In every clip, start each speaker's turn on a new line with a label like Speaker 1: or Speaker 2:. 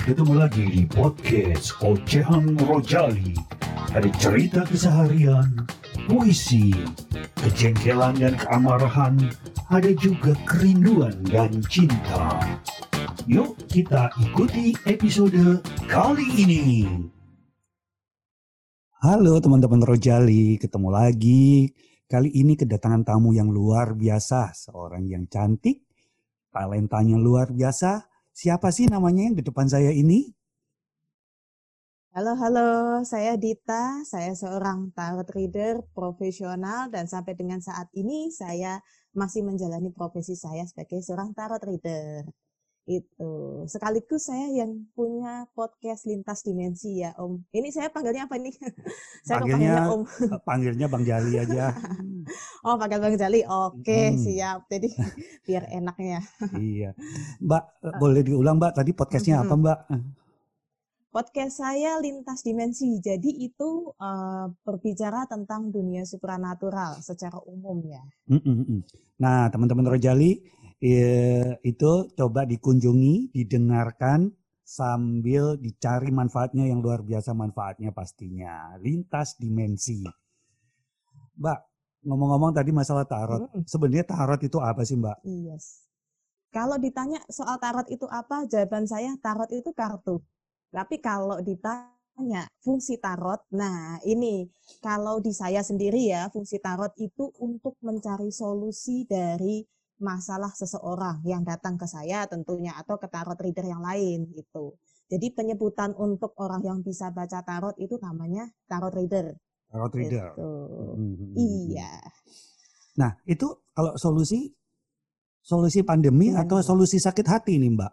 Speaker 1: Ketemu lagi di podcast Ocehan Rojali. Ada cerita keseharian, puisi, kejengkelan dan keamarahan, ada juga kerinduan dan cinta. Yuk kita ikuti episode kali ini.
Speaker 2: Halo teman-teman Rojali, ketemu lagi. Kali ini kedatangan tamu yang luar biasa, seorang yang cantik, talentanya luar biasa. Siapa sih namanya yang di depan saya ini?
Speaker 3: Halo, halo, saya Dita, saya seorang tarot reader profesional dan sampai dengan saat ini saya masih menjalani profesi saya sebagai seorang tarot reader. Itu. Sekaligus saya yang punya podcast Lintas Dimensi ya, Om. Ini saya panggilnya apa nih? saya
Speaker 2: Panggilnya,
Speaker 3: Om.
Speaker 2: eh, panggilnya Bang Jali aja.
Speaker 3: oh, panggil Bang Jali. Oke,
Speaker 2: Hmm.
Speaker 3: siap. Jadi biar enaknya.
Speaker 2: iya. Mbak, eh, boleh diulang Mbak, tadi podcastnya apa
Speaker 3: Mhm.
Speaker 2: Mbak?
Speaker 3: Podcast saya lintas dimensi. Jadi itu eh, berbicara tentang dunia supranatural secara umum ya.
Speaker 2: Mm, mm. Nah teman-teman Rojali, eh, itu coba dikunjungi, didengarkan, sambil dicari manfaatnya yang luar biasa manfaatnya pastinya. Lintas dimensi. Mbak, ngomong-ngomong tadi masalah tarot.
Speaker 3: Mm.
Speaker 2: Sebenarnya tarot itu apa sih Mbak?
Speaker 3: Yes. Kalau ditanya soal tarot itu apa, jawaban saya tarot itu kartu. Tapi kalau ditanya fungsi tarot, nah ini kalau di saya sendiri ya, fungsi tarot itu untuk mencari solusi dari masalah seseorang yang datang ke saya tentunya atau ke tarot reader yang lain gitu. Jadi penyebutan untuk orang yang bisa baca tarot itu namanya tarot reader.
Speaker 2: Tarot reader.
Speaker 3: Gitu.
Speaker 2: Mhm.
Speaker 3: Iya.
Speaker 2: Nah itu kalau solusi, solusi pandemi
Speaker 3: Gimana,
Speaker 2: atau solusi sakit hati nih Mbak?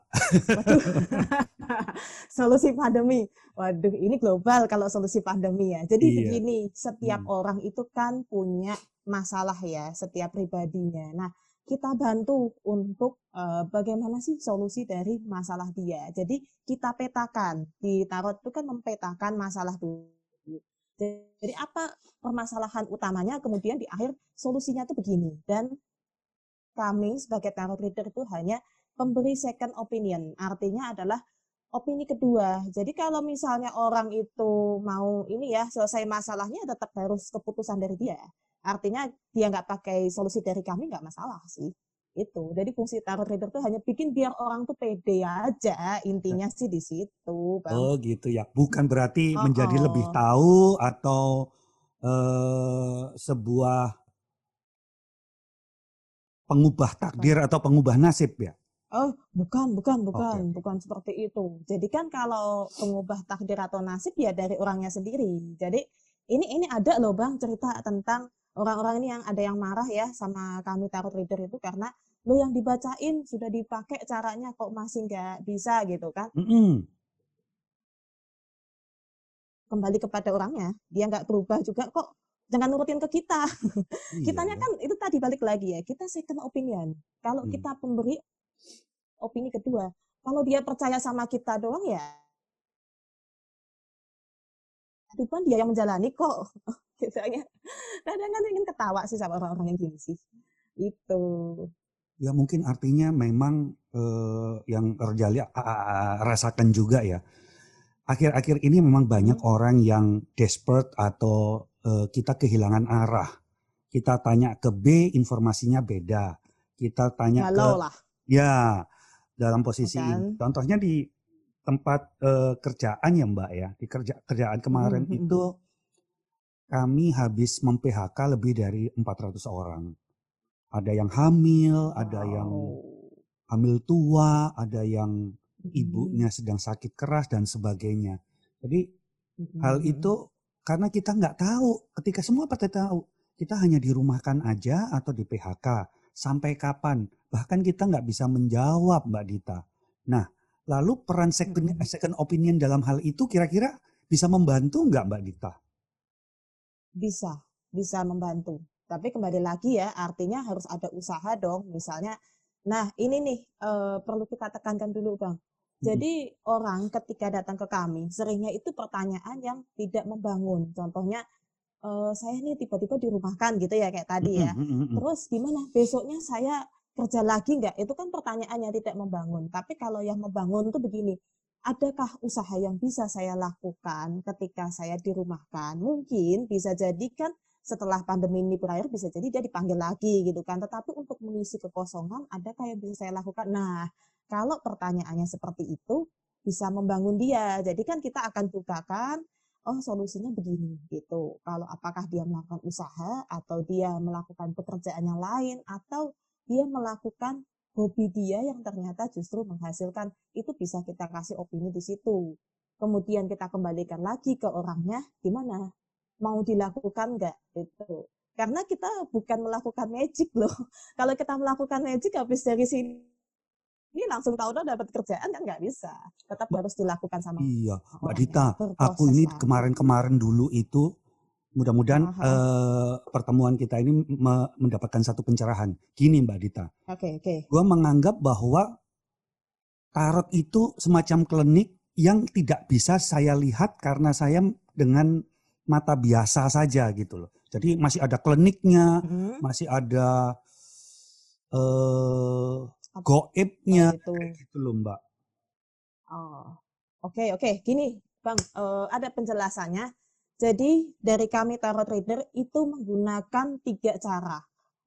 Speaker 3: Waduh. solusi pandemi. Waduh, ini global kalau solusi pandemi ya. Jadi
Speaker 2: Iya.
Speaker 3: begini, setiap
Speaker 2: Hmm.
Speaker 3: orang itu kan punya masalah ya, setiap pribadinya. Nah, kita bantu untuk eh, bagaimana sih solusi dari masalah dia. Jadi kita petakan. Di tarot itu kan mempetakan masalah dulu. Jadi apa permasalahan utamanya, kemudian di akhir solusinya itu begini. Dan kami sebagai tarot reader itu hanya pemberi second opinion. Artinya adalah opini kedua. Jadi kalau misalnya orang itu mau ini ya selesai masalahnya tetap harus keputusan dari dia. Artinya dia nggak pakai solusi dari kami nggak masalah sih. Itu. Jadi fungsi tarot reader itu hanya bikin biar orang tuh pede aja. Intinya sih di situ, Bang.
Speaker 2: Oh gitu ya, bukan berarti
Speaker 3: Oh,
Speaker 2: menjadi
Speaker 3: oh.
Speaker 2: lebih tahu atau eh, sebuah pengubah takdir atau pengubah nasib ya.
Speaker 3: Oh, bukan, bukan, bukan,
Speaker 2: Oke.
Speaker 3: bukan seperti itu. Jadi kan kalau pengubah takdir atau nasib ya dari orangnya sendiri. Jadi ini ini ada loh Bang cerita tentang orang-orang ini yang ada yang marah ya sama kami tarot reader itu karena lo yang dibacain sudah dipakai caranya kok masih nggak bisa gitu kan.
Speaker 2: Mm-mm.
Speaker 3: Kembali kepada orangnya, dia nggak berubah juga kok. Jangan nurutin ke kita.
Speaker 2: Iya
Speaker 3: Kitanya
Speaker 2: ya.
Speaker 3: kan itu tadi balik lagi ya, kita second opinion. Kalau
Speaker 2: Hmm.
Speaker 3: kita pemberi opini kedua, kalau dia percaya sama kita doang ya kehidupan dia yang menjalani kok. Gitu ya. Kadang kan ingin ketawa sih sama orang-orang yang gini sih. Itu.
Speaker 2: Ya mungkin artinya memang eh, yang Rojali rasakan juga ya. Akhir-akhir ini memang banyak
Speaker 3: Hmm.
Speaker 2: orang yang desperate atau eh, kita kehilangan arah. Kita tanya ke B, informasinya beda. Kita tanya ke
Speaker 3: Galau lah.
Speaker 2: Ya, dalam posisi
Speaker 3: Kan?
Speaker 2: ini. Contohnya di tempat eh, kerjaan ya Mbak ya. Di kerja kerjaan kemarin
Speaker 3: Mhm, mhm.
Speaker 2: itu kami habis mem-PHK lebih dari 400 orang. Ada yang hamil, ada yang hamil tua, ada yang
Speaker 3: Mhm,
Speaker 2: ibunya sedang sakit keras dan sebagainya. Jadi
Speaker 3: mhm,
Speaker 2: hal
Speaker 3: mhm.
Speaker 2: itu karena kita nggak tahu, ketika semua pada tahu, kita hanya dirumahkan aja atau di PHK. Sampai kapan? Bahkan kita nggak bisa menjawab Mbak Dita. Nah, lalu peran second,
Speaker 3: Mhm.
Speaker 2: second opinion dalam hal itu kira-kira bisa membantu nggak Mbak Dita?
Speaker 3: Bisa bisa membantu. Tapi kembali lagi ya artinya harus ada usaha dong. Misalnya nah ini nih eh, perlu kita tekankan dulu bang. Jadi orang ketika datang ke kami seringnya itu pertanyaan yang tidak membangun. Contohnya eh, saya nih tiba-tiba dirumahkan gitu ya kayak tadi ya.
Speaker 2: Mm, mm, mm, mm.
Speaker 3: terus gimana? Besoknya saya kerja lagi nggak? Itu kan pertanyaan yang tidak membangun. Tapi kalau yang membangun tuh begini adakah usaha yang bisa saya lakukan ketika saya dirumahkan? Mungkin bisa jadi kan setelah pandemi ini berakhir bisa jadi dia dipanggil lagi gitu kan. Tetapi untuk mengisi kekosongan adakah yang bisa saya lakukan? Nah, kalau pertanyaannya seperti itu bisa membangun dia. Jadi kan kita akan bukakan oh solusinya begini gitu. Kalau apakah dia melakukan usaha atau dia melakukan pekerjaan yang lain atau dia melakukan hobi dia yang ternyata justru menghasilkan itu bisa kita kasih opini di situ. Kemudian kita kembalikan lagi ke orangnya gimana? Mau dilakukan nggak itu? Karena kita bukan melakukan magic loh. Kalau kita melakukan magic habis dari sini ini langsung tahu dapat kerjaan kan nggak bisa. Tetap harus dilakukan sama.
Speaker 2: Iya, Mbak Dita, aku ini kemarin-kemarin dulu itu Mudah-mudahan uh, pertemuan kita ini me mendapatkan satu pencerahan. Gini Mbak Dita.
Speaker 3: Oke, okay, oke. Okay.
Speaker 2: Gue menganggap bahwa tarot itu semacam klinik yang tidak bisa saya lihat karena saya dengan mata biasa saja gitu loh. Jadi masih ada kliniknya, hmm. masih ada uh, goibnya, oh, gitu loh Mbak.
Speaker 3: Oh, oke okay, oke. Okay. Gini Bang, uh, ada penjelasannya jadi dari kami tarot reader itu menggunakan tiga cara.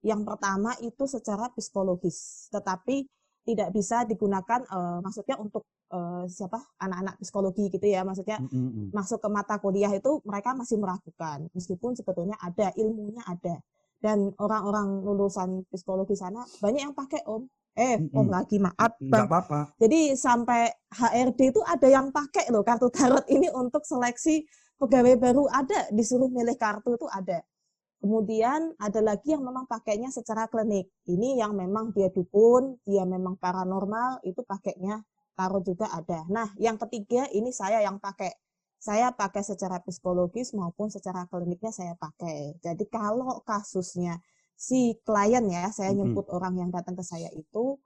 Speaker 3: Yang pertama itu secara psikologis, tetapi tidak bisa digunakan uh, maksudnya untuk uh, siapa anak-anak psikologi gitu ya maksudnya mm -hmm. masuk ke mata kuliah itu mereka masih meragukan meskipun sebetulnya ada ilmunya ada dan orang-orang lulusan psikologi sana banyak yang pakai om eh mm -hmm. om lagi maaf bang
Speaker 2: apa -apa.
Speaker 3: jadi sampai HRD itu ada yang pakai loh kartu tarot ini untuk seleksi pegawai baru ada disuruh milih kartu itu ada. Kemudian ada lagi yang memang pakainya secara klinik. Ini yang memang dia dukun, dia memang paranormal, itu pakainya tarot juga ada. Nah, yang ketiga ini saya yang pakai. Saya pakai secara psikologis maupun secara kliniknya saya pakai. Jadi kalau kasusnya si klien ya, saya nyebut mm -hmm. orang yang datang ke saya itu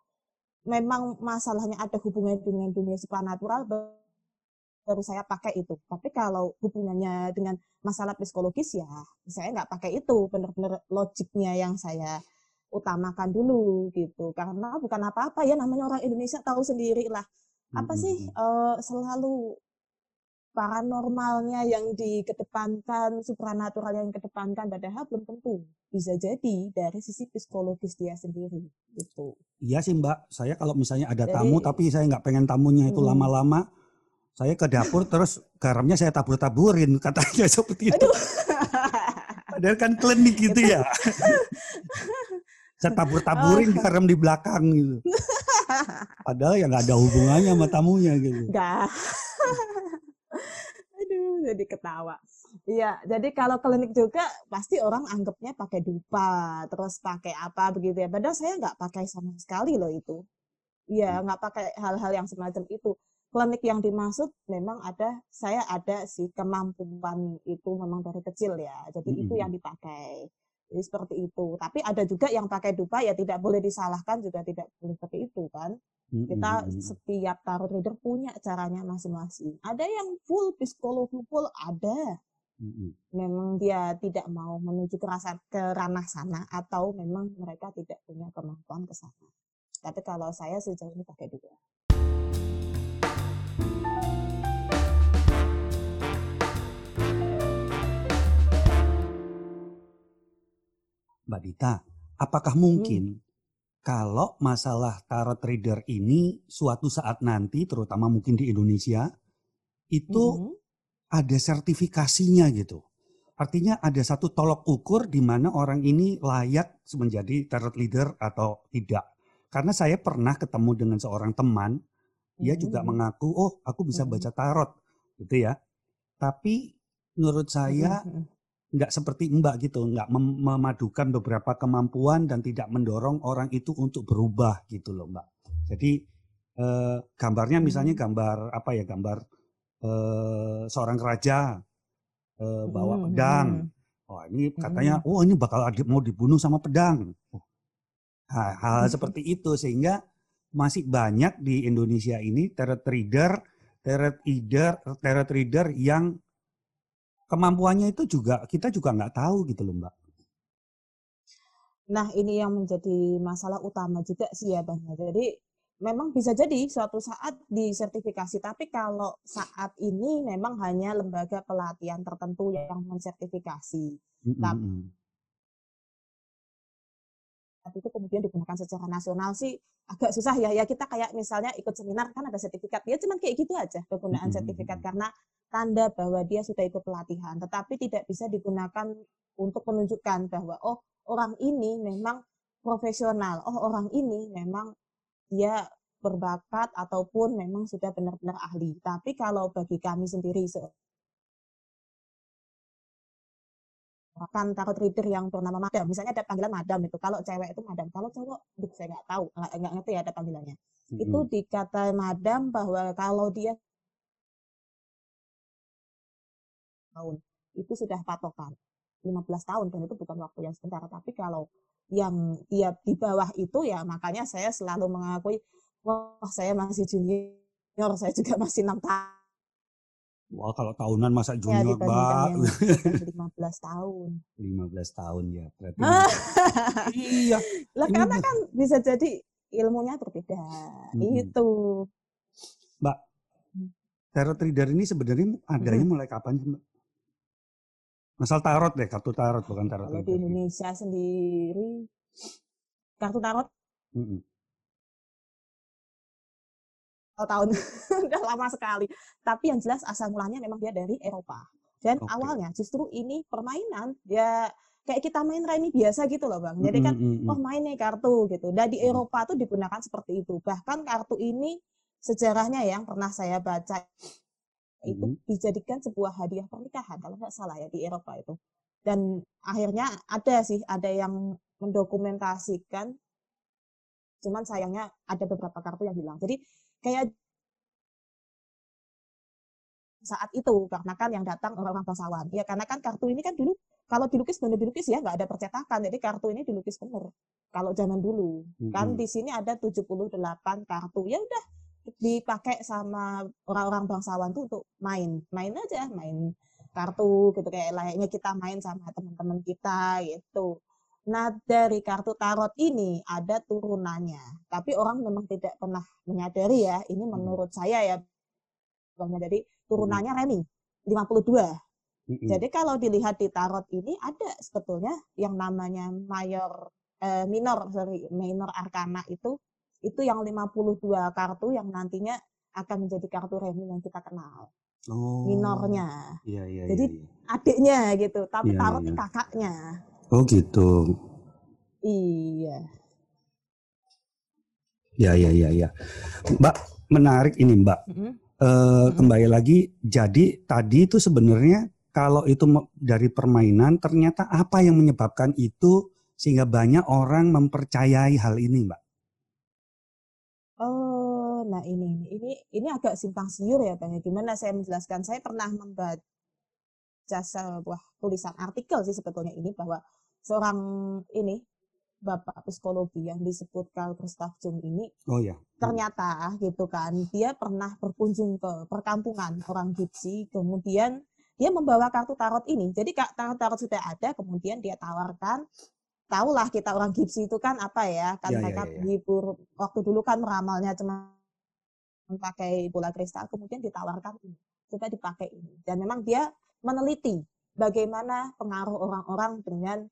Speaker 3: memang masalahnya ada hubungan dengan dunia supranatural baru saya pakai itu. Tapi kalau hubungannya dengan masalah psikologis ya saya nggak pakai itu. Benar-benar logiknya yang saya utamakan dulu gitu. Karena bukan apa-apa ya namanya orang Indonesia tahu sendiri lah. Apa sih uh, selalu paranormalnya yang dikedepankan, supranatural yang dikedepankan, padahal belum tentu bisa jadi dari sisi psikologis dia sendiri itu.
Speaker 2: Iya sih Mbak, saya kalau misalnya ada jadi, tamu tapi saya nggak pengen tamunya itu lama-lama, hmm saya ke dapur terus garamnya saya tabur-taburin katanya seperti itu. Padahal kan klinik gitu ya. saya tabur-taburin oh. garam di belakang gitu. Padahal ya nggak ada hubungannya sama tamunya gitu.
Speaker 3: Enggak. Aduh, jadi ketawa. Iya, jadi kalau klinik juga pasti orang anggapnya pakai dupa, terus pakai apa begitu ya. Padahal saya nggak pakai sama sekali loh itu. Iya, hmm. nggak pakai hal-hal yang semacam itu klinik yang dimaksud memang ada saya ada sih kemampuan itu memang dari kecil ya. Jadi mm -hmm. itu yang dipakai. Jadi seperti itu. Tapi ada juga yang pakai dupa ya tidak boleh disalahkan juga tidak boleh seperti itu kan. Mm -hmm. kita setiap tarot reader punya caranya masing-masing. Ada yang full psikologi full ada. Mm -hmm. memang dia tidak mau menuju ke rasa ke ranah sana atau memang mereka tidak punya kemampuan ke sana. Tapi kalau saya sejauh ini pakai dua
Speaker 2: Mbak Dita, apakah mungkin hmm. kalau masalah tarot trader ini suatu saat nanti, terutama mungkin di Indonesia, itu hmm. ada sertifikasinya gitu? Artinya ada satu tolok ukur di mana orang ini layak menjadi tarot leader atau tidak. Karena saya pernah ketemu dengan seorang teman, dia juga hmm. mengaku, oh aku bisa hmm. baca tarot, gitu ya. Tapi menurut saya nggak seperti Mbak gitu, nggak mem memadukan beberapa kemampuan dan tidak mendorong orang itu untuk berubah gitu loh Mbak. Jadi eh, gambarnya misalnya hmm. gambar apa ya gambar eh, seorang raja eh, bawa hmm, pedang. Oh ini katanya, oh ini bakal mau dibunuh sama pedang. Oh, hal, hal seperti itu sehingga masih banyak di Indonesia ini tarot reader, tarot reader, tarot reader yang kemampuannya itu juga kita juga nggak tahu gitu loh mbak.
Speaker 3: Nah ini yang menjadi masalah utama juga sih ya bang. Jadi memang bisa jadi suatu saat disertifikasi, tapi kalau saat ini memang hanya lembaga pelatihan tertentu yang mensertifikasi.
Speaker 2: Mm,
Speaker 3: Tapi
Speaker 2: mm.
Speaker 3: itu kemudian digunakan secara nasional sih agak susah ya. Ya kita kayak misalnya ikut seminar kan ada sertifikat. Ya cuman kayak gitu aja penggunaan
Speaker 2: mm,
Speaker 3: sertifikat karena tanda bahwa dia sudah ikut pelatihan, tetapi tidak bisa digunakan untuk menunjukkan bahwa oh orang ini memang profesional, oh orang ini memang dia berbakat ataupun memang sudah benar-benar ahli. Tapi kalau bagi kami sendiri kan tarot reader yang bernama madam, misalnya ada panggilan madam itu. Kalau cewek itu madam, kalau cowok, aduh, saya nggak tahu, nggak, ngerti ya ada panggilannya. Itu
Speaker 2: Mm, mm.
Speaker 3: dikata madam bahwa kalau dia tahun itu sudah patokan 15 tahun dan itu bukan waktu yang sebentar. Tapi kalau yang dia di bawah itu ya makanya saya selalu mengakui wah saya masih junior, saya juga masih enam tahun
Speaker 2: Wah kalau tahunan masa
Speaker 3: ya
Speaker 2: junior mbak
Speaker 3: yang sudah 15 tahun.
Speaker 2: 15 tahun ya berarti
Speaker 3: Ah,
Speaker 2: iya
Speaker 3: lah karena kan bisa jadi ilmunya berbeda.
Speaker 2: Mm, mm.
Speaker 3: Itu.
Speaker 2: mbak tarot reader ini sebenarnya adanya mulai kapan sih mbak Masal tarot deh kartu tarot bukan tarot
Speaker 3: Kalau di Indonesia sendiri kartu tarot
Speaker 2: Mm, mm.
Speaker 3: awal tahun udah lama sekali. Tapi yang jelas asal mulanya memang dia dari Eropa. Dan
Speaker 2: Oke.
Speaker 3: awalnya justru ini permainan ya kayak kita main remi biasa gitu loh bang. Jadi kan
Speaker 2: mm, mm,
Speaker 3: oh main nih kartu gitu. Dan di. Eropa tuh digunakan seperti itu. Bahkan kartu ini sejarahnya yang pernah saya baca itu
Speaker 2: Mm,
Speaker 3: dijadikan sebuah hadiah pernikahan kalau nggak salah ya di Eropa itu. Dan akhirnya ada sih ada yang mendokumentasikan. Cuman sayangnya ada beberapa kartu yang hilang. Jadi kayak saat itu karena kan yang datang orang-orang bangsawan. Ya karena kan kartu ini kan dulu kalau dilukis benar dilukis ya nggak ada percetakan. Jadi kartu ini dilukis bener kalau zaman dulu. Kan
Speaker 2: Mm, mm.
Speaker 3: di sini ada 78 kartu. Ya udah dipakai sama orang-orang bangsawan tuh untuk main. Main aja main kartu gitu kayak layaknya kita main sama teman-teman kita gitu nah dari kartu tarot ini ada turunannya. Tapi orang memang tidak pernah menyadari ya ini
Speaker 2: Mm,
Speaker 3: menurut saya ya Bang. Jadi
Speaker 2: mm,
Speaker 3: turunannya remi 52
Speaker 2: mm, mm.
Speaker 3: jadi kalau dilihat di tarot ini ada sebetulnya yang namanya mayor eh, minor sorry minor arkana itu itu yang 52 kartu yang nantinya akan menjadi kartu remi yang kita kenal.
Speaker 2: Oh,
Speaker 3: minornya.
Speaker 2: Iya iya
Speaker 3: Jadi,
Speaker 2: iya. iya.
Speaker 3: adiknya gitu. Tapi
Speaker 2: Iya,
Speaker 3: tarot ini
Speaker 2: iya.
Speaker 3: kakaknya
Speaker 2: Oh gitu.
Speaker 3: iya
Speaker 2: Ya ya ya ya. Mbak menarik ini Mbak.
Speaker 3: Mm-mm.
Speaker 2: Eh,
Speaker 3: Mm-mm.
Speaker 2: kembali lagi. Jadi tadi itu sebenarnya kalau itu dari permainan ternyata apa yang menyebabkan itu sehingga banyak orang mempercayai hal ini Mbak.
Speaker 3: Oh, nah ini ini ini agak simpang siur ya Bang. Gimana saya menjelaskan? Saya pernah membaca sebuah tulisan artikel sih sebetulnya ini bahwa seorang ini Bapak psikologi yang disebut Carl Gustav Jung ini
Speaker 2: Oh ya.
Speaker 3: ternyata gitu kan dia pernah berkunjung ke perkampungan orang Gipsi kemudian dia membawa kartu tarot ini jadi kak tarot sudah ada kemudian dia tawarkan tahulah kita orang Gipsi itu kan apa ya kan
Speaker 2: Ya, ya,
Speaker 3: mereka
Speaker 2: ya, ya.
Speaker 3: hibur waktu dulu kan meramalnya cuma pakai bola kristal kemudian ditawarkan ini coba dipakai ini dan memang dia meneliti bagaimana pengaruh orang-orang dengan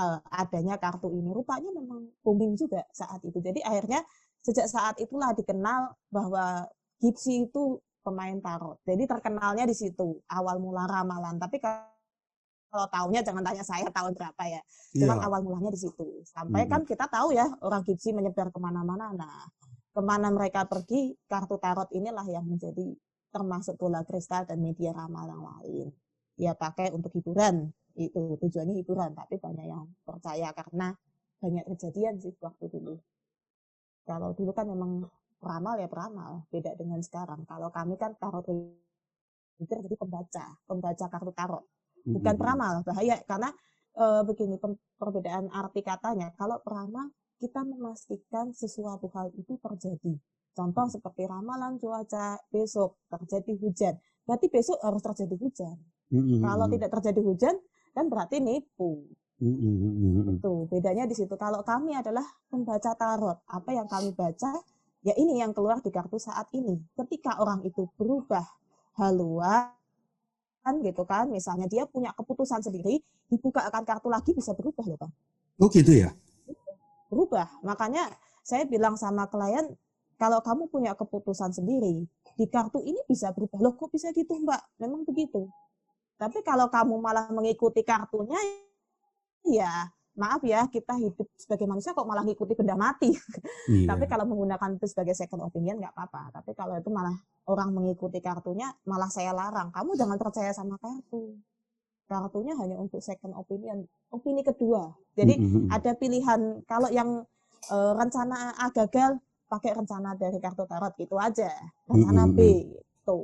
Speaker 3: eh, adanya kartu ini rupanya memang booming juga saat itu jadi akhirnya sejak saat itulah dikenal bahwa Gipsy itu pemain tarot. Jadi terkenalnya di situ awal mula ramalan. Tapi kalau tahunnya jangan tanya saya tahun berapa ya. Cuman
Speaker 2: Iya.
Speaker 3: awal mulanya di situ. Sampai
Speaker 2: Mm-mm.
Speaker 3: kan kita tahu ya orang Gipsy menyebar ke mana-mana. Nah, ke mana mereka pergi, kartu tarot inilah yang menjadi termasuk bola kristal dan media ramal yang lain. Ya pakai untuk hiburan. Itu tujuannya hiburan. Tapi banyak yang percaya karena banyak kejadian sih waktu dulu. Kalau dulu kan memang peramal ya peramal, beda dengan sekarang. Kalau kami kan tarot reader jadi pembaca, pembaca kartu tarot, bukan
Speaker 2: Mm-mm.
Speaker 3: peramal. Bahaya karena eh, begini perbedaan arti katanya. Kalau peramal kita memastikan sesuatu hal itu terjadi. Contoh seperti ramalan cuaca besok terjadi hujan. Berarti besok harus terjadi hujan.
Speaker 2: Mm-mm.
Speaker 3: Kalau tidak terjadi hujan kan berarti nipu.
Speaker 2: Mm-mm.
Speaker 3: Itu bedanya di situ. Kalau kami adalah pembaca tarot, apa yang kami baca Ya ini yang keluar di kartu saat ini. Ketika orang itu berubah haluan gitu kan, misalnya dia punya keputusan sendiri, dibuka akan kartu lagi bisa berubah loh Bang.
Speaker 2: Oh gitu ya?
Speaker 3: Berubah. Makanya saya bilang sama klien, kalau kamu punya keputusan sendiri, di kartu ini bisa berubah. Loh kok bisa gitu Mbak? Memang begitu. Tapi kalau kamu malah mengikuti kartunya, ya maaf ya kita hidup sebagai manusia kok malah ngikuti benda mati.
Speaker 2: Iya.
Speaker 3: Tapi kalau menggunakan itu sebagai second opinion nggak apa-apa. Tapi kalau itu malah orang mengikuti kartunya, malah saya larang. Kamu jangan percaya sama kartu. Kartunya hanya untuk second opinion, opini kedua. Jadi
Speaker 2: Mm-mm.
Speaker 3: ada pilihan kalau yang eh, rencana A gagal pakai rencana dari kartu tarot gitu aja. Rencana B gitu.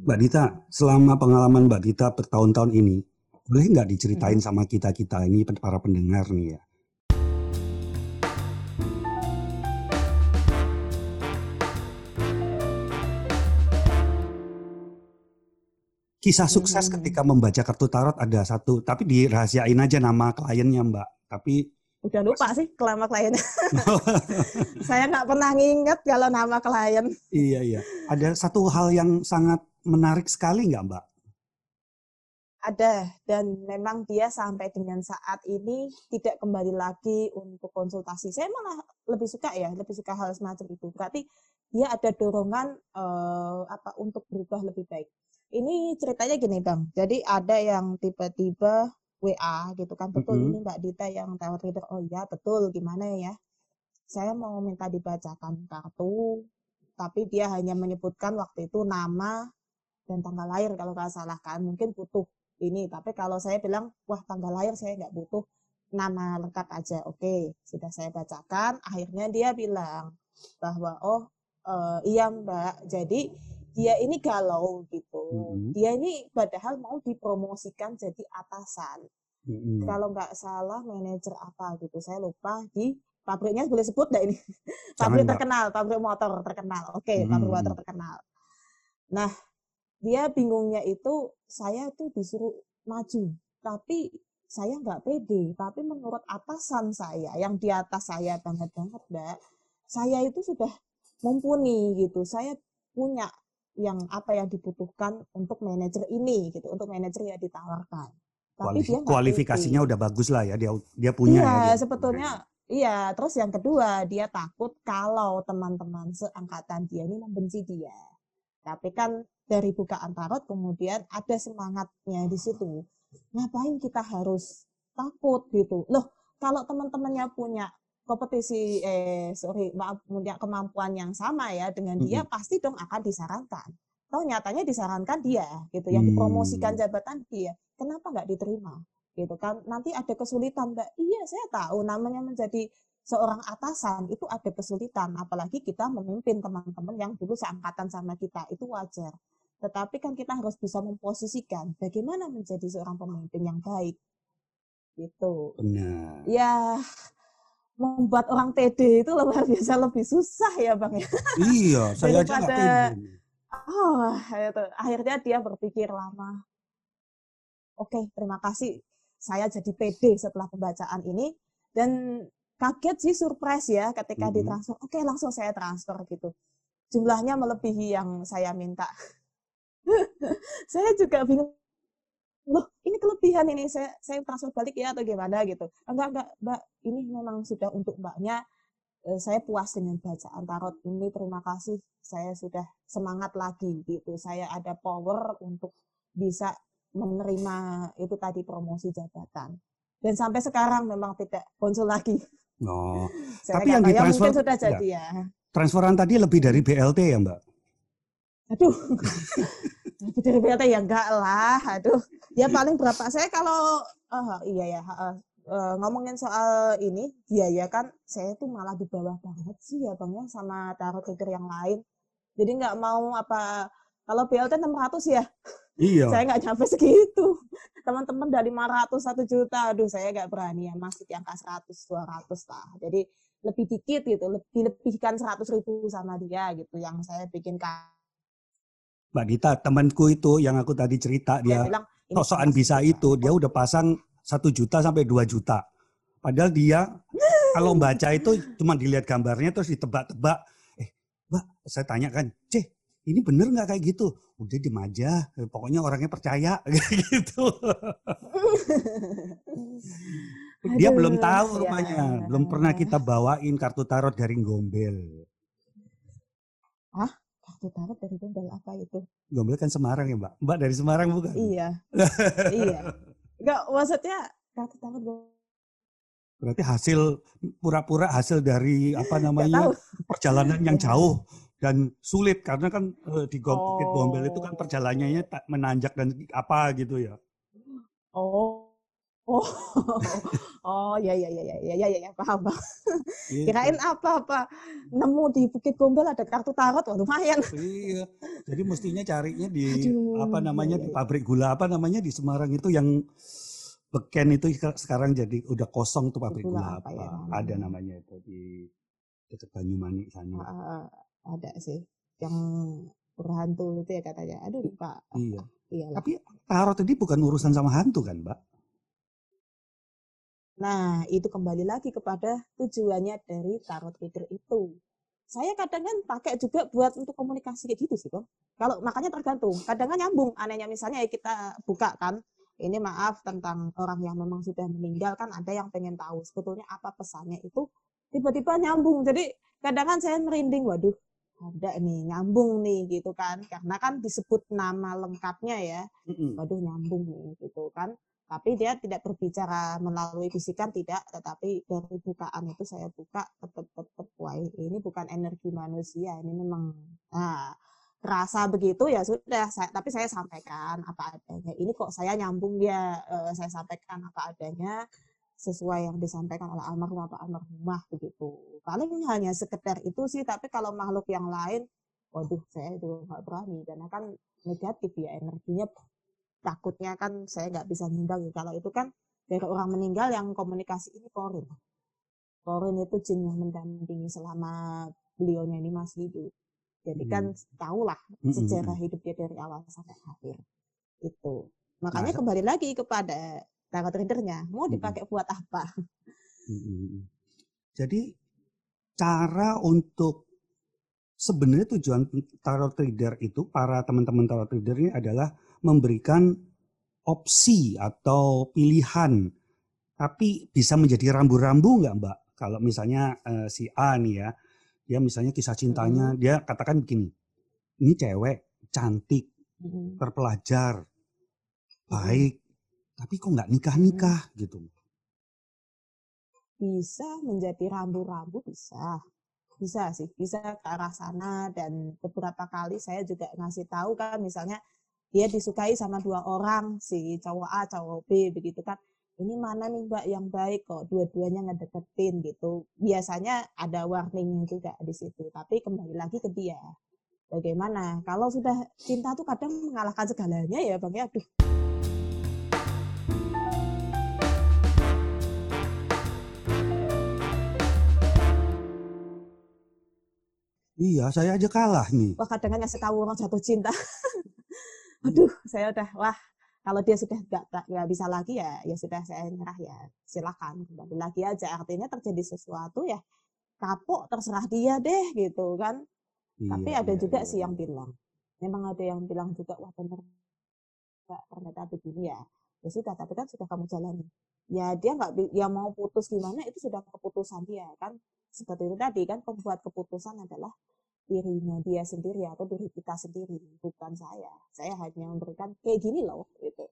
Speaker 2: Mbak Dita, selama pengalaman Mbak Dita bertahun-tahun ini, boleh nggak diceritain sama kita-kita ini para pendengar nih ya? Kisah sukses
Speaker 3: Hmm.
Speaker 2: ketika membaca kartu tarot ada satu, tapi dirahasiain aja nama kliennya Mbak. Tapi
Speaker 3: Udah lupa sih nama klien. saya nggak pernah nginget kalau nama klien.
Speaker 2: iya iya, ada satu hal yang sangat menarik sekali nggak Mbak?
Speaker 3: Ada dan memang dia sampai dengan saat ini tidak kembali lagi untuk konsultasi. Saya malah lebih suka ya, lebih suka hal semacam itu. Berarti dia ada dorongan eh, apa untuk berubah lebih baik. Ini ceritanya gini bang. Jadi ada yang tiba-tiba WA gitu kan, betul
Speaker 2: Mhm.
Speaker 3: ini Mbak Dita yang tarot reader. Oh ya betul, gimana ya? Saya mau minta dibacakan kartu, tapi dia hanya menyebutkan waktu itu nama dan tanggal lahir kalau nggak salah kan. Mungkin butuh ini. Tapi kalau saya bilang, wah tanggal lahir saya nggak butuh nama lengkap aja. Oke, sudah saya bacakan. Akhirnya dia bilang bahwa oh eh, iya Mbak, jadi dia ini galau gitu.
Speaker 2: Mhm.
Speaker 3: Dia ini padahal mau dipromosikan jadi atasan.
Speaker 2: Mm-mm.
Speaker 3: Kalau nggak salah manajer apa gitu, saya lupa di pabriknya boleh sebut nggak ini? Pabrik terkenal, pabrik motor terkenal. Oke, pabrik
Speaker 2: Hmm.
Speaker 3: motor terkenal. Nah, dia bingungnya itu saya tuh disuruh maju, tapi saya nggak pede. Tapi menurut atasan saya, yang di atas saya banget banget, Mbak, saya itu sudah mumpuni gitu. Saya punya yang apa yang dibutuhkan untuk manajer ini gitu, untuk manajer yang ditawarkan. Tapi
Speaker 2: Kualif-
Speaker 3: dia
Speaker 2: kualifikasinya
Speaker 3: pede.
Speaker 2: udah bagus lah ya dia dia punya
Speaker 3: iya,
Speaker 2: ya. dia.
Speaker 3: sebetulnya iya. Terus yang kedua, dia takut kalau teman-teman seangkatan dia ini membenci dia. Tapi kan dari bukaan tarot kemudian ada semangatnya di situ. Ngapain kita harus takut gitu? Loh, kalau teman-temannya punya kompetisi eh sorry maaf punya kemampuan yang sama ya dengan dia pasti dong akan disarankan. Toh nyatanya disarankan dia gitu yang
Speaker 2: Hmm.
Speaker 3: dipromosikan jabatan dia. Kenapa nggak diterima? gitu kan nanti ada kesulitan mbak iya saya tahu namanya menjadi seorang atasan itu ada kesulitan apalagi kita memimpin teman-teman yang dulu seangkatan sama kita itu wajar tetapi kan kita harus bisa memposisikan bagaimana menjadi seorang pemimpin yang baik gitu
Speaker 2: Benar.
Speaker 3: ya membuat orang pede itu luar biasa lebih susah ya bang ya
Speaker 2: Iya, saya aja
Speaker 3: Daripada-
Speaker 2: pede.
Speaker 3: Oh, itu. akhirnya dia berpikir lama. Oke, terima kasih. Saya jadi pede setelah pembacaan ini dan kaget sih surprise ya ketika
Speaker 2: Mhm.
Speaker 3: ditransfer. Oke, langsung saya transfer gitu. Jumlahnya melebihi yang saya minta. saya juga bingung. Loh, ini kelebihan ini saya saya transfer balik ya atau gimana gitu. Enggak, enggak, Mbak. Ini memang sudah untuk Mbaknya eh, saya puas dengan bacaan tarot ini terima kasih saya sudah semangat lagi gitu saya ada power untuk bisa menerima itu tadi promosi jabatan dan sampai sekarang memang tidak konsul lagi
Speaker 2: Oh,
Speaker 3: saya
Speaker 2: Tapi yang
Speaker 3: ya
Speaker 2: ditransfer-
Speaker 3: mungkin sudah jadi ya.
Speaker 2: Transferan tadi lebih dari BLT ya, Mbak?
Speaker 3: aduh. Lebih dari BLT ya enggak lah aduh. Ya paling berapa? Saya kalau ah, iya ya eh, ngomongin soal ini biaya kan saya tuh malah di bawah banget sih ya bang ya sama tarot reader yang lain. Jadi nggak mau apa kalau BLT 600 ya
Speaker 2: Iya.
Speaker 3: saya nggak nyampe segitu teman-teman dari 500 satu juta aduh saya nggak berani ya masih di angka 100 200 lah jadi lebih dikit gitu lebih lebihkan 100 ribu sama dia gitu yang saya bikin
Speaker 2: Mbak Dita, temanku itu yang aku tadi cerita
Speaker 3: dia
Speaker 2: dia
Speaker 3: bilang
Speaker 2: sosokan bisa
Speaker 3: juga.
Speaker 2: itu, dia udah pasang satu juta sampai 2 juta. Padahal dia kalau baca itu cuma dilihat gambarnya terus ditebak-tebak. Eh, Mbak, saya tanya kan, "C, ini bener nggak kayak gitu?" Udah diem aja, pokoknya orangnya percaya gitu. Dia
Speaker 3: Aduh,
Speaker 2: belum tahu
Speaker 3: ya.
Speaker 2: rumahnya, belum pernah kita bawain kartu tarot dari Gombel.
Speaker 3: Kartu tarot dari Gombel apa itu?
Speaker 2: Gombel kan Semarang ya, Mbak? Mbak dari Semarang bukan?
Speaker 3: Iya. iya. Enggak, maksudnya kartu tarot Gombel.
Speaker 2: Berarti hasil pura-pura hasil dari apa namanya perjalanan yang
Speaker 3: Iya.
Speaker 2: jauh dan sulit karena kan eh, di Gom- Bukit Gombel itu kan
Speaker 3: Oh.
Speaker 2: perjalanannya tak menanjak dan apa gitu ya.
Speaker 3: Oh. Oh. oh, ya ya ya ya ya ya ya, ya paham, paham.
Speaker 2: Gitu.
Speaker 3: Kirain apa-apa. Nemu di Bukit Gombel ada kartu tarot, wah lumayan.
Speaker 2: Iya. Jadi mestinya carinya di
Speaker 3: Aduh,
Speaker 2: apa
Speaker 3: iya,
Speaker 2: namanya
Speaker 3: iya,
Speaker 2: di
Speaker 3: iya.
Speaker 2: pabrik gula apa namanya di Semarang itu yang beken itu seka- sekarang jadi udah kosong tuh pabrik
Speaker 3: Gula
Speaker 2: gula
Speaker 3: apa
Speaker 2: apa.
Speaker 3: ya namanya?
Speaker 2: Ada namanya itu di dekat Banyumanik sana.
Speaker 3: Ah, ada sih yang berhantu itu ya katanya. Aduh, lupa.
Speaker 2: Iya.
Speaker 3: Iya.
Speaker 2: Tapi tarot ini bukan urusan sama hantu kan, Mbak?
Speaker 3: Nah, itu kembali lagi kepada tujuannya dari tarot reader itu. Saya kadang kan pakai juga buat untuk komunikasi kayak gitu sih, Bang. Kalau makanya tergantung. Kadang kan nyambung. Anehnya misalnya ya kita buka kan, ini maaf tentang orang yang memang sudah meninggal kan ada yang pengen tahu sebetulnya apa pesannya itu tiba-tiba nyambung. Jadi kadang kan saya merinding, waduh, ada nih nyambung nih gitu kan. Karena kan disebut nama lengkapnya ya. Waduh nyambung nih gitu kan. Tapi dia tidak berbicara melalui bisikan tidak. Tetapi dari bukaan itu saya buka tetap tetap wah ini bukan energi manusia ini memang nah rasa begitu ya sudah. Saya, tapi saya sampaikan apa adanya. Ini kok saya nyambung dia eh, saya sampaikan apa adanya sesuai yang disampaikan oleh almarhum apa almarhumah begitu. Paling hanya sekedar itu sih tapi kalau makhluk yang lain waduh saya juga nggak berani. Karena kan negatif ya energinya takutnya kan saya nggak bisa ngimbangi kalau itu kan dari orang meninggal yang komunikasi ini korin korin itu jin yang mendampingi selama beliaunya ini masih hidup jadi kan tahulah
Speaker 2: Mm-mm.
Speaker 3: sejarah hidup dia dari awal sampai akhir. Itu makanya
Speaker 2: Nah,
Speaker 3: kembali lagi kepada tarot readernya mau dipakai buat apa.
Speaker 2: Jadi cara untuk sebenarnya tujuan tarot reader itu para teman-teman tarot reader ini adalah memberikan opsi atau pilihan, tapi bisa menjadi rambu-rambu nggak Mbak? Kalau misalnya eh, si A nih ya, dia misalnya kisah cintanya, dia katakan begini, ini cewek cantik,
Speaker 3: Mm-mm.
Speaker 2: terpelajar, baik, tapi kok nggak nikah-nikah gitu.
Speaker 3: bisa menjadi rambu-rambu bisa. Bisa sih bisa ke arah sana dan beberapa kali saya juga ngasih tahu kan misalnya dia disukai sama dua orang si cowok A cowok B begitu kan. Ini mana nih mbak yang baik kok? Dua-duanya ngedeketin gitu. Biasanya ada warningnya juga di situ tapi kembali lagi ke dia. Bagaimana? Kalau sudah cinta tuh kadang mengalahkan segalanya ya bang ya. Aduh
Speaker 2: Iya, saya aja kalah nih.
Speaker 3: wah kadang kan ngasih tahu orang jatuh cinta. Aduh, saya udah wah kalau dia sudah nggak nggak- bisa lagi ya ya sudah saya nyerah ya silakan kembali lagi aja. Artinya terjadi sesuatu ya kapok terserah dia deh gitu kan. Tapi
Speaker 2: Iya,
Speaker 3: ada
Speaker 2: iya,
Speaker 3: juga
Speaker 2: iya,
Speaker 3: sih yang bilang memang ada yang bilang juga wah bener nggak ternyata begini ya. Ya sudah tapi kan sudah kamu jalani. Ya dia nggak bi- ya mau putus gimana itu sudah keputusan dia kan seperti itu tadi kan pembuat keputusan adalah dirinya dia sendiri atau diri kita sendiri bukan saya. Saya hanya memberikan kayak gini loh gitu.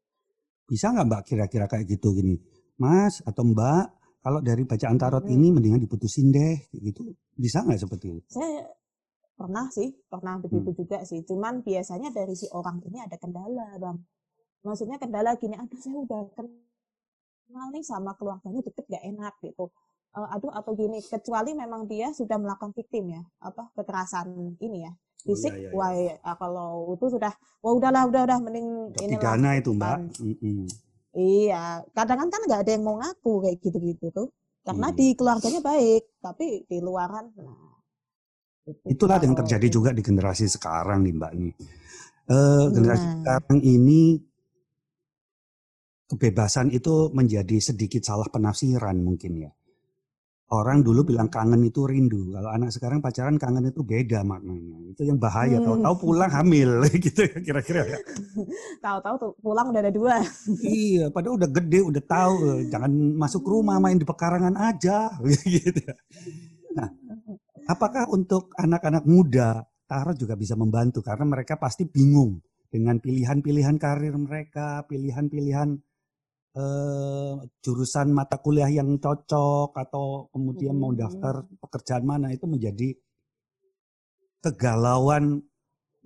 Speaker 2: Bisa nggak Mbak kira-kira kayak gitu gini, Mas atau Mbak, kalau dari bacaan tarot
Speaker 3: Hmm.
Speaker 2: ini mendingan diputusin deh, gitu. Bisa nggak seperti itu?
Speaker 3: saya pernah sih pernah begitu juga sih. Cuman biasanya dari si orang ini ada kendala bang. Maksudnya kendala gini aduh saya udah kenal nih sama keluarganya deket gak enak gitu Eh, aduh atau gini kecuali memang dia sudah melakukan victim ya apa kekerasan ini ya fisik
Speaker 2: iya, iya.
Speaker 3: wah ya, kalau itu sudah wah udahlah udah udah mending inilah
Speaker 2: pidana itu Mbak.
Speaker 3: kan.
Speaker 2: Mm-mm.
Speaker 3: Iya, kadang kan nggak ada yang mau ngaku kayak gitu-gitu tuh. Karena
Speaker 2: Iya.
Speaker 3: di keluarganya baik, tapi di luaran, nah. itu.
Speaker 2: Itulah yang terjadi
Speaker 3: ini-
Speaker 2: juga di generasi sekarang nih Mbak nih. Eh, generasi
Speaker 3: Nah.
Speaker 2: sekarang ini kebebasan itu menjadi sedikit salah penafsiran mungkin ya. Orang dulu bilang kangen itu rindu. Kalau anak sekarang pacaran kangen itu beda maknanya. Itu yang bahaya.
Speaker 3: Hmm.
Speaker 2: Tahu-tahu pulang hamil gitu ya kira-kira ya.
Speaker 3: Tahu-tahu tuh pulang udah ada dua.
Speaker 2: iya, padahal udah gede, udah tahu. eh, Jangan masuk rumah main di pekarangan aja gitu. ya. Nah, apakah untuk anak-anak muda tarot juga bisa membantu karena mereka pasti bingung dengan pilihan-pilihan karir mereka, pilihan-pilihan eh, jurusan mata kuliah yang cocok atau kemudian mau
Speaker 3: Hmm.
Speaker 2: daftar pekerjaan mana itu menjadi kegalauan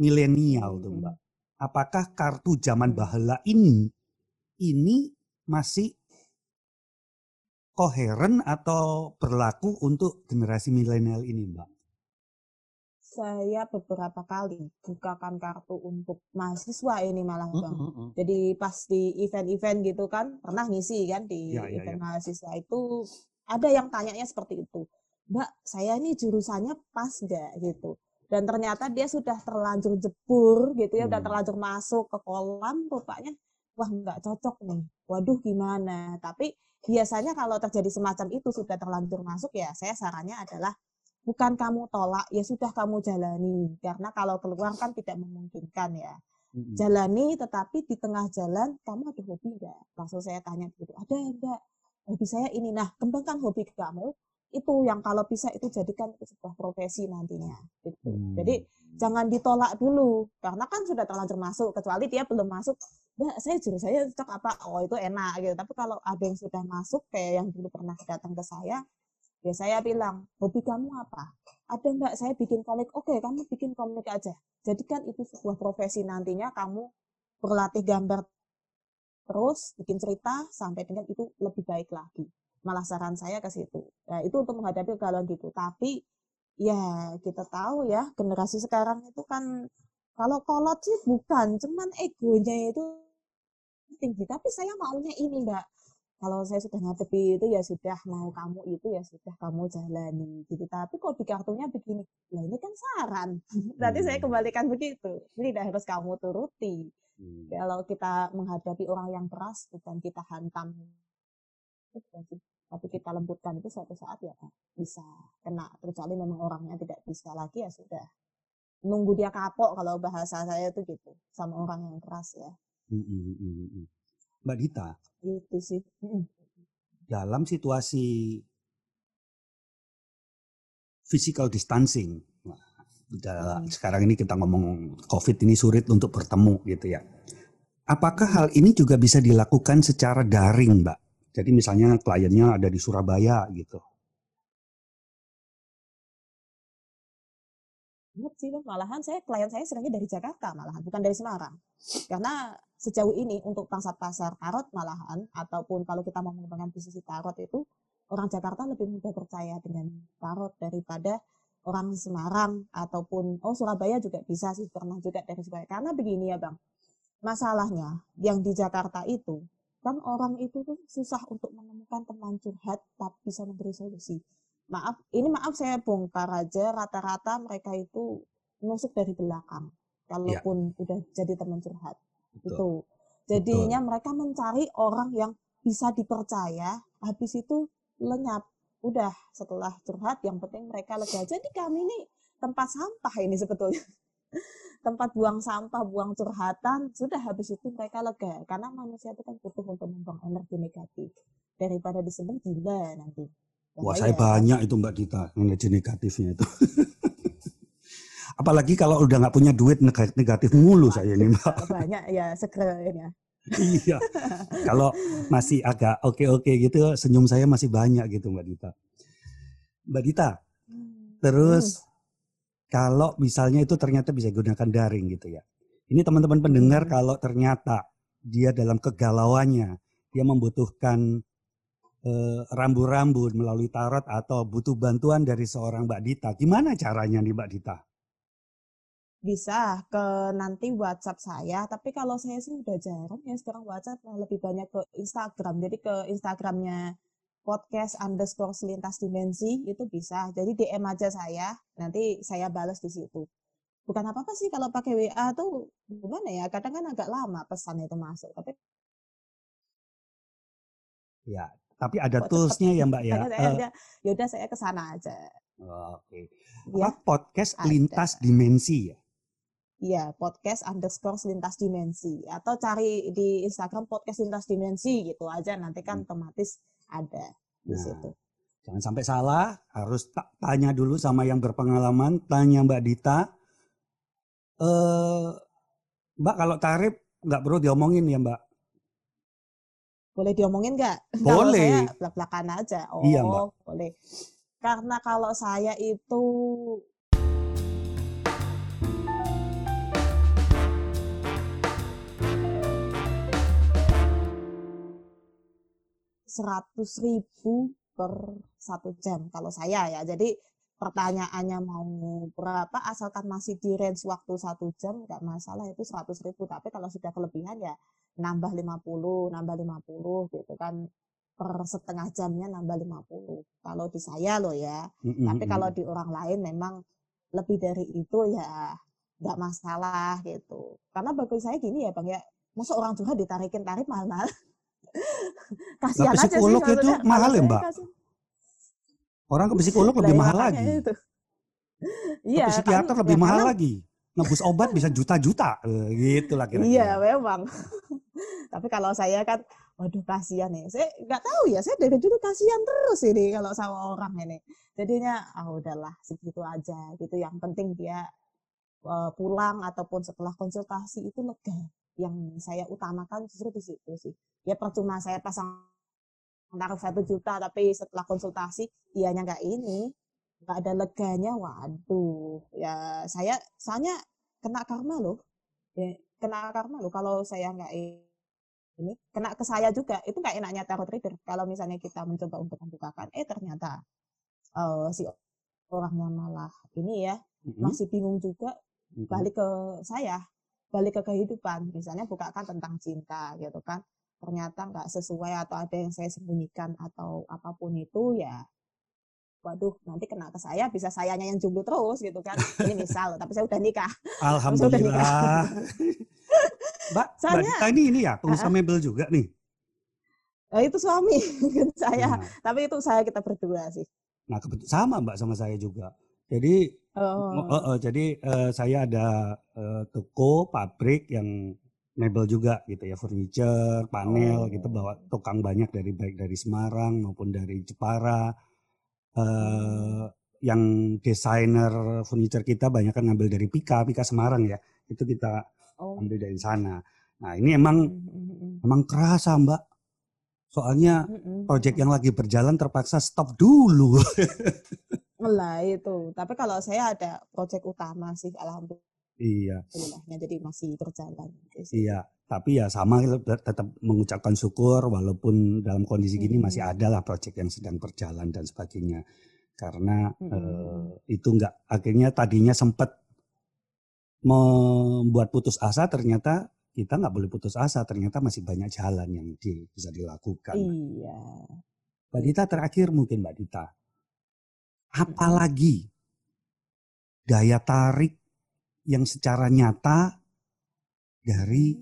Speaker 2: milenial tuh
Speaker 3: Hmm.
Speaker 2: Mbak. Apakah kartu zaman bahala ini ini masih koheren atau berlaku untuk generasi milenial ini, Mbak?
Speaker 3: Saya beberapa kali bukakan kartu untuk mahasiswa ini malah bang.
Speaker 2: Heeh.
Speaker 3: Jadi pas di event-event gitu kan pernah ngisi kan di
Speaker 2: Ya, ya,
Speaker 3: event
Speaker 2: ya.
Speaker 3: mahasiswa itu ada yang tanyanya seperti itu. Mbak, saya ini jurusannya pas nggak gitu. Dan ternyata dia sudah terlanjur jebur gitu ya, udah
Speaker 2: Hmm.
Speaker 3: terlanjur masuk ke kolam, rupanya wah nggak cocok nih. Waduh gimana? Tapi biasanya kalau terjadi semacam itu sudah terlanjur masuk ya, saya sarannya adalah bukan kamu tolak, ya sudah kamu jalani. Karena kalau keluar kan tidak memungkinkan ya jalani tetapi di tengah jalan kamu ada hobi nggak? Langsung saya tanya gitu, ada enggak? Hobi saya ini. Nah, kembangkan hobi kamu itu yang kalau bisa itu jadikan itu sebuah profesi nantinya. Gitu.
Speaker 2: Hmm.
Speaker 3: Jadi jangan ditolak dulu karena kan sudah terlanjur masuk kecuali dia belum masuk. Mbak, saya jujur saya cocok apa? Oh itu enak gitu. Tapi kalau ada yang sudah masuk kayak yang dulu pernah datang ke saya, ya saya bilang hobi kamu apa? Ada mbak saya bikin komik. Oke, kamu bikin komik aja. Jadikan itu sebuah profesi nantinya kamu berlatih gambar terus bikin cerita sampai dengan itu lebih baik lagi. Malah saran saya ke situ. Nah, itu untuk menghadapi kegalauan gitu. Tapi ya kita tahu ya generasi sekarang itu kan kalau kolot sih bukan, cuman egonya itu tinggi. Tapi saya maunya ini mbak. Kalau saya sudah ngadepi itu ya sudah mau kamu itu ya sudah kamu jalani gitu. Tapi kok di kartunya begini, lah ini kan saran. Berarti saya
Speaker 2: Hmm.
Speaker 3: kembalikan begitu. Ini tidak harus kamu turuti.
Speaker 2: Hmm.
Speaker 3: Kalau kita menghadapi orang yang keras, bukan kita hantam. Tapi kita lembutkan itu suatu saat ya bisa kena. Kecuali memang orangnya tidak bisa lagi ya sudah. Nunggu dia kapok kalau bahasa saya itu gitu. Sama orang yang keras ya.
Speaker 2: Mm-mm, mm-mm. Mbak Dita,
Speaker 3: Itu sih.
Speaker 2: Dalam situasi physical distancing, nah,
Speaker 3: Hmm.
Speaker 2: sekarang ini kita ngomong COVID ini sulit untuk bertemu gitu ya. Apakah hal ini juga bisa dilakukan secara daring, Mbak? Jadi misalnya kliennya ada di Surabaya gitu.
Speaker 3: Sih, malahan saya klien saya seringnya dari Jakarta malahan, bukan dari Semarang. Karena sejauh ini untuk pangsa pasar tarot malahan, ataupun kalau kita mau mengembangkan bisnis tarot itu, orang Jakarta lebih mudah percaya dengan tarot daripada orang Semarang ataupun oh Surabaya juga bisa sih pernah juga dari Surabaya. Karena begini ya Bang, masalahnya yang di Jakarta itu kan orang itu tuh susah untuk menemukan teman curhat tapi bisa memberi solusi. Maaf, ini maaf saya bongkar aja rata-rata mereka itu nusuk dari belakang. Kalaupun udah jadi teman curhat.
Speaker 2: Betul.
Speaker 3: Itu. Jadinya mereka mencari orang yang bisa dipercaya, habis itu lenyap. Udah setelah curhat yang penting mereka lega. Jadi kami ini tempat sampah ini sebetulnya. tempat buang sampah, buang curhatan, sudah habis itu mereka lega. Karena manusia itu kan butuh untuk membuang energi negatif. Daripada disebut gila nanti.
Speaker 2: Wah, saya banyak itu Mbak Dita energi negatifnya itu. Apalagi kalau udah nggak punya duit neg- negatif mulu saya ini Mbak.
Speaker 3: Banyak ya segera ini ya.
Speaker 2: iya. Kalau masih agak oke-oke gitu, senyum saya masih banyak gitu Mbak Dita. Mbak Dita, terus kalau misalnya itu ternyata bisa gunakan daring gitu ya. Ini teman-teman pendengar
Speaker 3: Hmm.
Speaker 2: kalau ternyata dia dalam kegalauannya, dia membutuhkan eh, rambu-rambu melalui tarot atau butuh bantuan dari seorang Mbak Dita, gimana caranya nih Mbak Dita?
Speaker 3: Bisa ke nanti WhatsApp saya. Tapi kalau saya sih udah jarang ya sekarang WhatsApp malah lebih banyak ke Instagram. Jadi ke Instagramnya podcast underscore selintas dimensi itu bisa. Jadi DM aja saya, nanti saya balas di situ. Bukan apa-apa sih kalau pakai WA tuh gimana ya? Kadang kan agak lama pesan itu masuk. Tapi
Speaker 2: Ya, Tapi ada toolsnya
Speaker 3: cepet?
Speaker 2: ya Mbak ya.
Speaker 3: Saya
Speaker 2: Eh,
Speaker 3: udah, yaudah saya ke sana aja.
Speaker 2: Oke.
Speaker 3: Ya,
Speaker 2: Apa podcast
Speaker 3: ada.
Speaker 2: lintas dimensi ya?
Speaker 3: Iya, podcast underscore lintas dimensi. Atau cari di Instagram podcast lintas dimensi gitu aja. Nanti kan otomatis ada di
Speaker 2: Nah,
Speaker 3: situ.
Speaker 2: Jangan sampai salah, harus ta- tanya dulu sama yang berpengalaman, tanya Mbak Dita. Eh, Mbak kalau tarif nggak perlu diomongin ya Mbak.
Speaker 3: Boleh diomongin nggak? Kalau
Speaker 2: Boleh.
Speaker 3: saya belak-belakan aja. Oh,
Speaker 2: Iya, Mbak.
Speaker 3: boleh. Karena kalau saya itu seratus ribu per satu jam kalau saya ya. Jadi pertanyaannya mau berapa asalkan masih di range waktu satu jam nggak masalah itu seratus ribu. Tapi kalau sudah kelebihan ya nambah 50, nambah 50 gitu kan per setengah jamnya nambah 50. Kalau di saya loh ya. Tapi kalau di orang lain memang lebih dari itu ya nggak masalah gitu. Karena bagi saya gini ya Bang ya, masa orang juga ditarikin tarif mahal-mahal. Kasihan aja sih
Speaker 2: psikolog itu mahal ya,
Speaker 3: saya
Speaker 2: Mbak?
Speaker 3: kasih-
Speaker 2: orang ke psikolog lebih
Speaker 3: ya
Speaker 2: mahal lagi. Ke
Speaker 3: Iya, kan,
Speaker 2: psikiater lebih
Speaker 3: ya
Speaker 2: mahal
Speaker 3: karena-
Speaker 2: lagi. Nebus obat bisa juta-juta. Eh, gitu lah kira-kira.
Speaker 3: Iya, memang. Tapi kalau saya kan, waduh kasihan nih. Saya nggak tahu ya, saya dari dulu kasihan terus ini kalau sama orang ini. Jadinya, ah udahlah segitu aja gitu. Yang penting dia eh, pulang ataupun setelah konsultasi itu lega. Yang saya utamakan justru di situ sih. Ya percuma saya pasang tarif satu juta, tapi setelah konsultasi ianya nggak ini, nggak ada leganya. Waduh, ya saya soalnya kena karma loh. Ya, kena karma loh kalau saya nggak ini. Kena ke saya juga. Itu nggak enaknya tarot reader. Kalau misalnya kita mencoba untuk membukakan eh ternyata eh, si orangnya malah ini ya
Speaker 2: Mm-mm,
Speaker 3: masih bingung juga balik ke saya balik ke kehidupan. Misalnya bukakan tentang cinta gitu kan. Ternyata nggak sesuai atau ada yang saya sembunyikan atau apa pun itu ya waduh nanti kena ke saya bisa sayanya yang jomblo terus gitu kan. Ini misal tapi saya udah nikah.
Speaker 2: Alhamdulillah. Mbak, Mbak
Speaker 3: Soalnya-
Speaker 2: Dita ini ini ya pengusaha mebel juga nih.
Speaker 3: Nah, itu suami saya.
Speaker 2: Nah,
Speaker 3: tapi itu saya kita berdua sih.
Speaker 2: Nah kebetulan sama Mbak sama saya juga. Jadi
Speaker 3: oh.
Speaker 2: eh, eh, jadi eh, saya ada eh, toko pabrik yang mebel juga gitu ya furniture, panel
Speaker 3: Oh.
Speaker 2: gitu bawa tukang banyak dari baik dari Semarang maupun dari Jepara. Eh yang desainer furniture kita banyak kan ngambil dari Pika, Pika Semarang ya. Itu kita
Speaker 3: Oh.
Speaker 2: ambil dari sana. Nah, ini emang
Speaker 3: Mm-mm.
Speaker 2: emang kerasa, Mbak. Soalnya
Speaker 3: Mm-mm.
Speaker 2: proyek yang lagi berjalan terpaksa stop dulu.
Speaker 3: lah itu tapi kalau saya ada proyek utama sih
Speaker 2: iya,
Speaker 3: alhamdulillahnya jadi masih berjalan di situ.
Speaker 2: iya. Tapi ya sama tetap mengucapkan syukur walaupun dalam kondisi gini
Speaker 3: Mm-mm.
Speaker 2: masih ada lah proyek yang sedang berjalan dan sebagainya. Karena
Speaker 3: Mm-mm.
Speaker 2: eh, itu enggak akhirnya tadinya sempat membuat putus asa ternyata kita nggak boleh putus asa ternyata masih banyak jalan yang di- bisa dilakukan.
Speaker 3: iya
Speaker 2: Mbak Dita terakhir mungkin Mbak Dita. Apalagi daya tarik yang secara nyata dari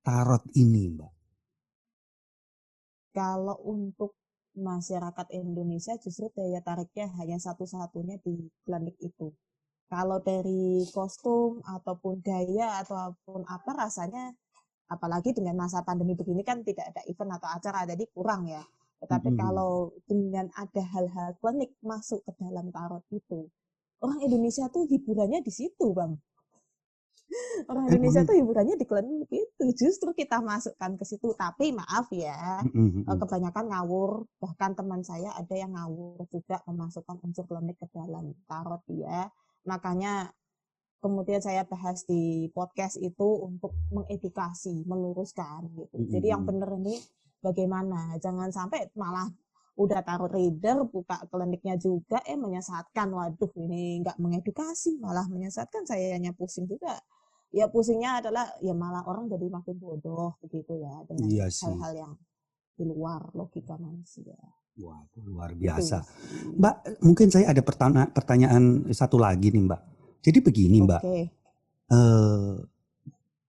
Speaker 2: tarot ini Mbak.
Speaker 3: kalau untuk masyarakat Indonesia justru daya tariknya hanya satu-satunya di klinik itu kalau dari kostum ataupun gaya ataupun apa rasanya apalagi dengan masa pandemi begini kan tidak ada event atau acara jadi kurang ya tetapi
Speaker 2: Mm-mm.
Speaker 3: kalau dengan ada hal-hal klinik masuk ke dalam tarot itu orang Indonesia tuh hiburannya di situ bang. Orang Indonesia tuh hiburannya di klinik itu justru kita masukkan ke situ. Tapi maaf ya
Speaker 2: Mm-mm,
Speaker 3: Eh,
Speaker 2: mm-mm.
Speaker 3: kebanyakan ngawur. Bahkan teman saya ada yang ngawur juga memasukkan unsur klinik ke dalam tarot ya makanya kemudian saya bahas di podcast itu untuk mengedukasi meluruskan gitu. Jadi yang benar ini bagaimana jangan sampai malah udah tarot reader buka kliniknya juga eh menyesatkan waduh ini nggak mengedukasi malah menyesatkan saya hanya pusing juga ya pusingnya adalah ya malah orang jadi makin bodoh begitu ya dengan
Speaker 2: Iya
Speaker 3: hal-hal yang di luar logika manusia.
Speaker 2: Waduh, luar biasa. Mbak, mungkin saya ada pertanya- pertanyaan satu lagi nih Mbak. Jadi begini Mbak,
Speaker 3: Oke.
Speaker 2: eh,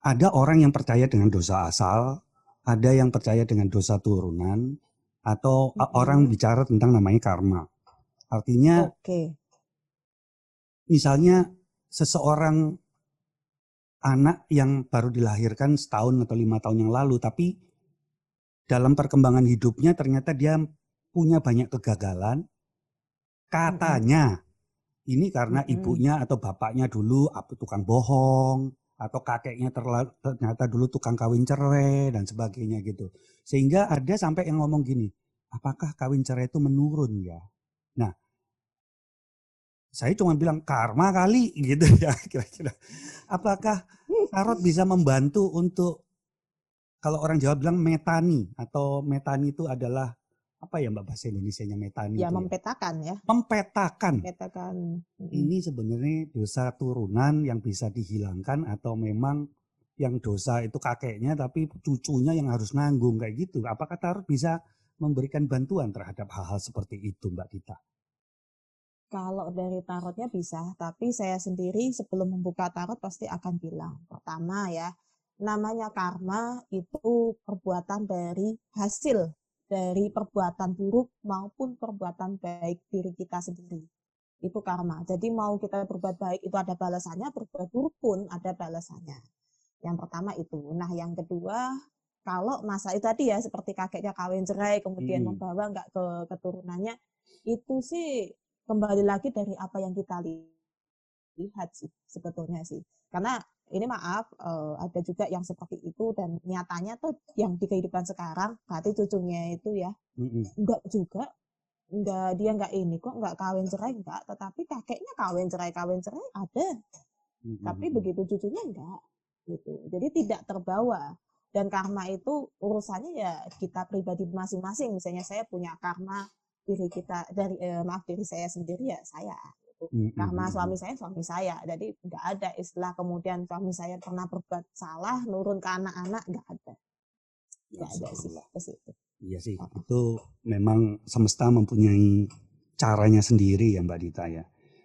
Speaker 2: ada orang yang percaya dengan dosa asal, ada yang percaya dengan dosa turunan, atau
Speaker 3: Mm-mm.
Speaker 2: orang bicara tentang namanya karma. Artinya
Speaker 3: Oke.
Speaker 2: misalnya seseorang anak yang baru dilahirkan setahun atau lima tahun yang lalu, tapi dalam perkembangan hidupnya ternyata dia punya banyak kegagalan. Katanya ini karena
Speaker 3: Mm-mm.
Speaker 2: ibunya atau bapaknya dulu apa tukang bohong atau kakeknya terla- ternyata dulu tukang kawin cerai dan sebagainya gitu. Sehingga ada sampai yang ngomong gini, apakah kawin cerai itu menurun ya? Nah, saya cuma bilang karma kali gitu ya kira-kira. Apakah tarot bisa membantu untuk kalau orang Jawa bilang metani atau metani itu adalah apa ya Mbak bahasa Indonesia-nya metani
Speaker 3: Ya
Speaker 2: itu ya?
Speaker 3: mempetakan ya.
Speaker 2: Mempetakan.
Speaker 3: Mempetakan.
Speaker 2: Ini sebenarnya dosa turunan yang bisa dihilangkan atau memang yang dosa itu kakeknya tapi cucunya yang harus nanggung kayak gitu. Apakah tarot bisa memberikan bantuan terhadap hal-hal seperti itu Mbak Dita?
Speaker 3: Kalau dari tarotnya bisa, tapi saya sendiri sebelum membuka tarot pasti akan bilang. Pertama ya, namanya karma itu perbuatan dari hasil dari perbuatan buruk maupun perbuatan baik diri kita sendiri. Itu karma. Jadi mau kita berbuat baik itu ada balasannya, berbuat buruk pun ada balasannya. Yang pertama itu. Nah, yang kedua, kalau masa itu tadi ya seperti kakeknya kawin cerai kemudian
Speaker 2: Hmm.
Speaker 3: membawa nggak ke keturunannya, itu sih kembali lagi dari apa yang kita li- lihat sih sebetulnya sih. Karena ini maaf eh, ada juga yang seperti itu dan nyatanya tuh yang di kehidupan sekarang berarti cucunya itu ya
Speaker 2: Mm-mm.
Speaker 3: enggak juga enggak dia enggak ini kok enggak kawin cerai enggak tetapi kakeknya kawin cerai kawin cerai ada. Tapi begitu cucunya enggak gitu. Jadi tidak terbawa. Dan karma itu urusannya ya kita pribadi masing-masing. Misalnya saya punya karma diri kita dari eh, maaf diri saya sendiri ya saya gitu.
Speaker 2: Mm-mm.
Speaker 3: karma suami saya suami saya jadi nggak ada istilah kemudian suami saya pernah berbuat salah nurun ke anak-anak nggak ada nggak ada sih
Speaker 2: Alhamdulillah.
Speaker 3: ke situ
Speaker 2: Iya sih,
Speaker 3: Oh.
Speaker 2: itu memang semesta mempunyai caranya sendiri ya Mbak Dita ya.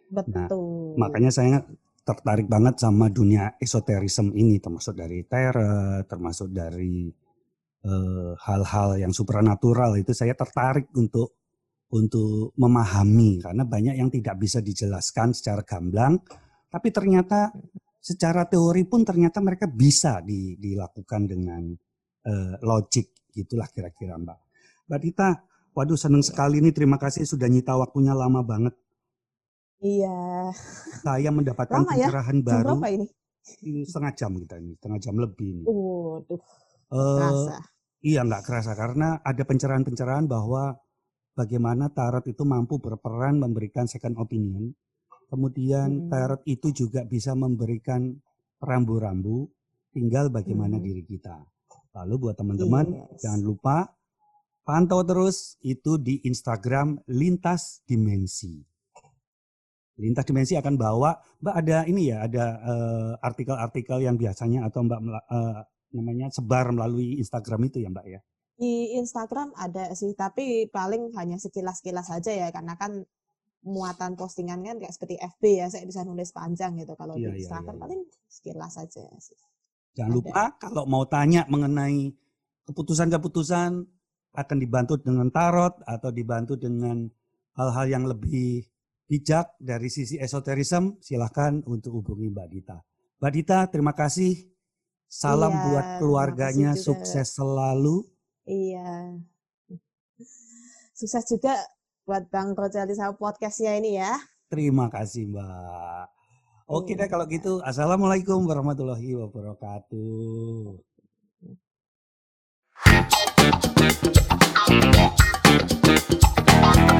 Speaker 3: betul
Speaker 2: Makanya saya tertarik banget sama dunia esoterisme ini, termasuk dari tarot, termasuk dari eh, hal-hal yang supranatural itu saya tertarik untuk untuk memahami karena banyak yang tidak bisa dijelaskan secara gamblang, tapi ternyata secara teori pun ternyata mereka bisa di- dilakukan dengan eh, logik gitulah kira-kira Mbak. Mbak Dita, waduh seneng sekali nih terima kasih sudah nyita waktunya lama banget.
Speaker 3: iya
Speaker 2: Saya mendapatkan
Speaker 3: Lama ya?
Speaker 2: pencerahan
Speaker 3: jam
Speaker 2: baru
Speaker 3: berapa ini
Speaker 2: ini setengah jam kita ini, setengah jam lebih ini.
Speaker 3: waduh terasa
Speaker 2: iya nggak kerasa karena ada pencerahan-pencerahan bahwa bagaimana tarot itu mampu berperan memberikan second opinion. Kemudian
Speaker 3: Mm-mm.
Speaker 2: tarot itu juga bisa memberikan rambu-rambu, tinggal bagaimana
Speaker 3: Mm.
Speaker 2: diri kita. Lalu buat teman-teman
Speaker 3: Yes.
Speaker 2: jangan lupa pantau terus itu di Instagram Lintas Dimensi. Lintas Dimensi akan bawa, Mbak ada ini ya, ada eh, artikel-artikel yang biasanya atau Mbak eh, namanya sebar melalui Instagram itu ya Mbak ya.
Speaker 3: Di Instagram ada sih tapi paling hanya sekilas-kilas saja ya karena kan muatan postingan kan kayak seperti FB ya saya bisa nulis panjang gitu kalau
Speaker 2: Iya,
Speaker 3: di
Speaker 2: iya,
Speaker 3: Instagram
Speaker 2: iya, iya.
Speaker 3: paling sekilas saja sih
Speaker 2: Jangan
Speaker 3: Ada.
Speaker 2: lupa kalau mau tanya mengenai keputusan-keputusan akan dibantu dengan tarot atau dibantu dengan hal-hal yang lebih bijak dari sisi esoterisme, silahkan untuk hubungi Mbak Dita. Mbak Dita, terima kasih. Salam
Speaker 3: Iya,
Speaker 2: buat keluarganya, sukses selalu.
Speaker 3: Iya. susah juga buat Bang Rojali sama podcastnya ini ya.
Speaker 2: Terima kasih Mbak. Oke deh
Speaker 3: iya.
Speaker 2: kalau gitu. Assalamualaikum warahmatullahi wabarakatuh. Thank you.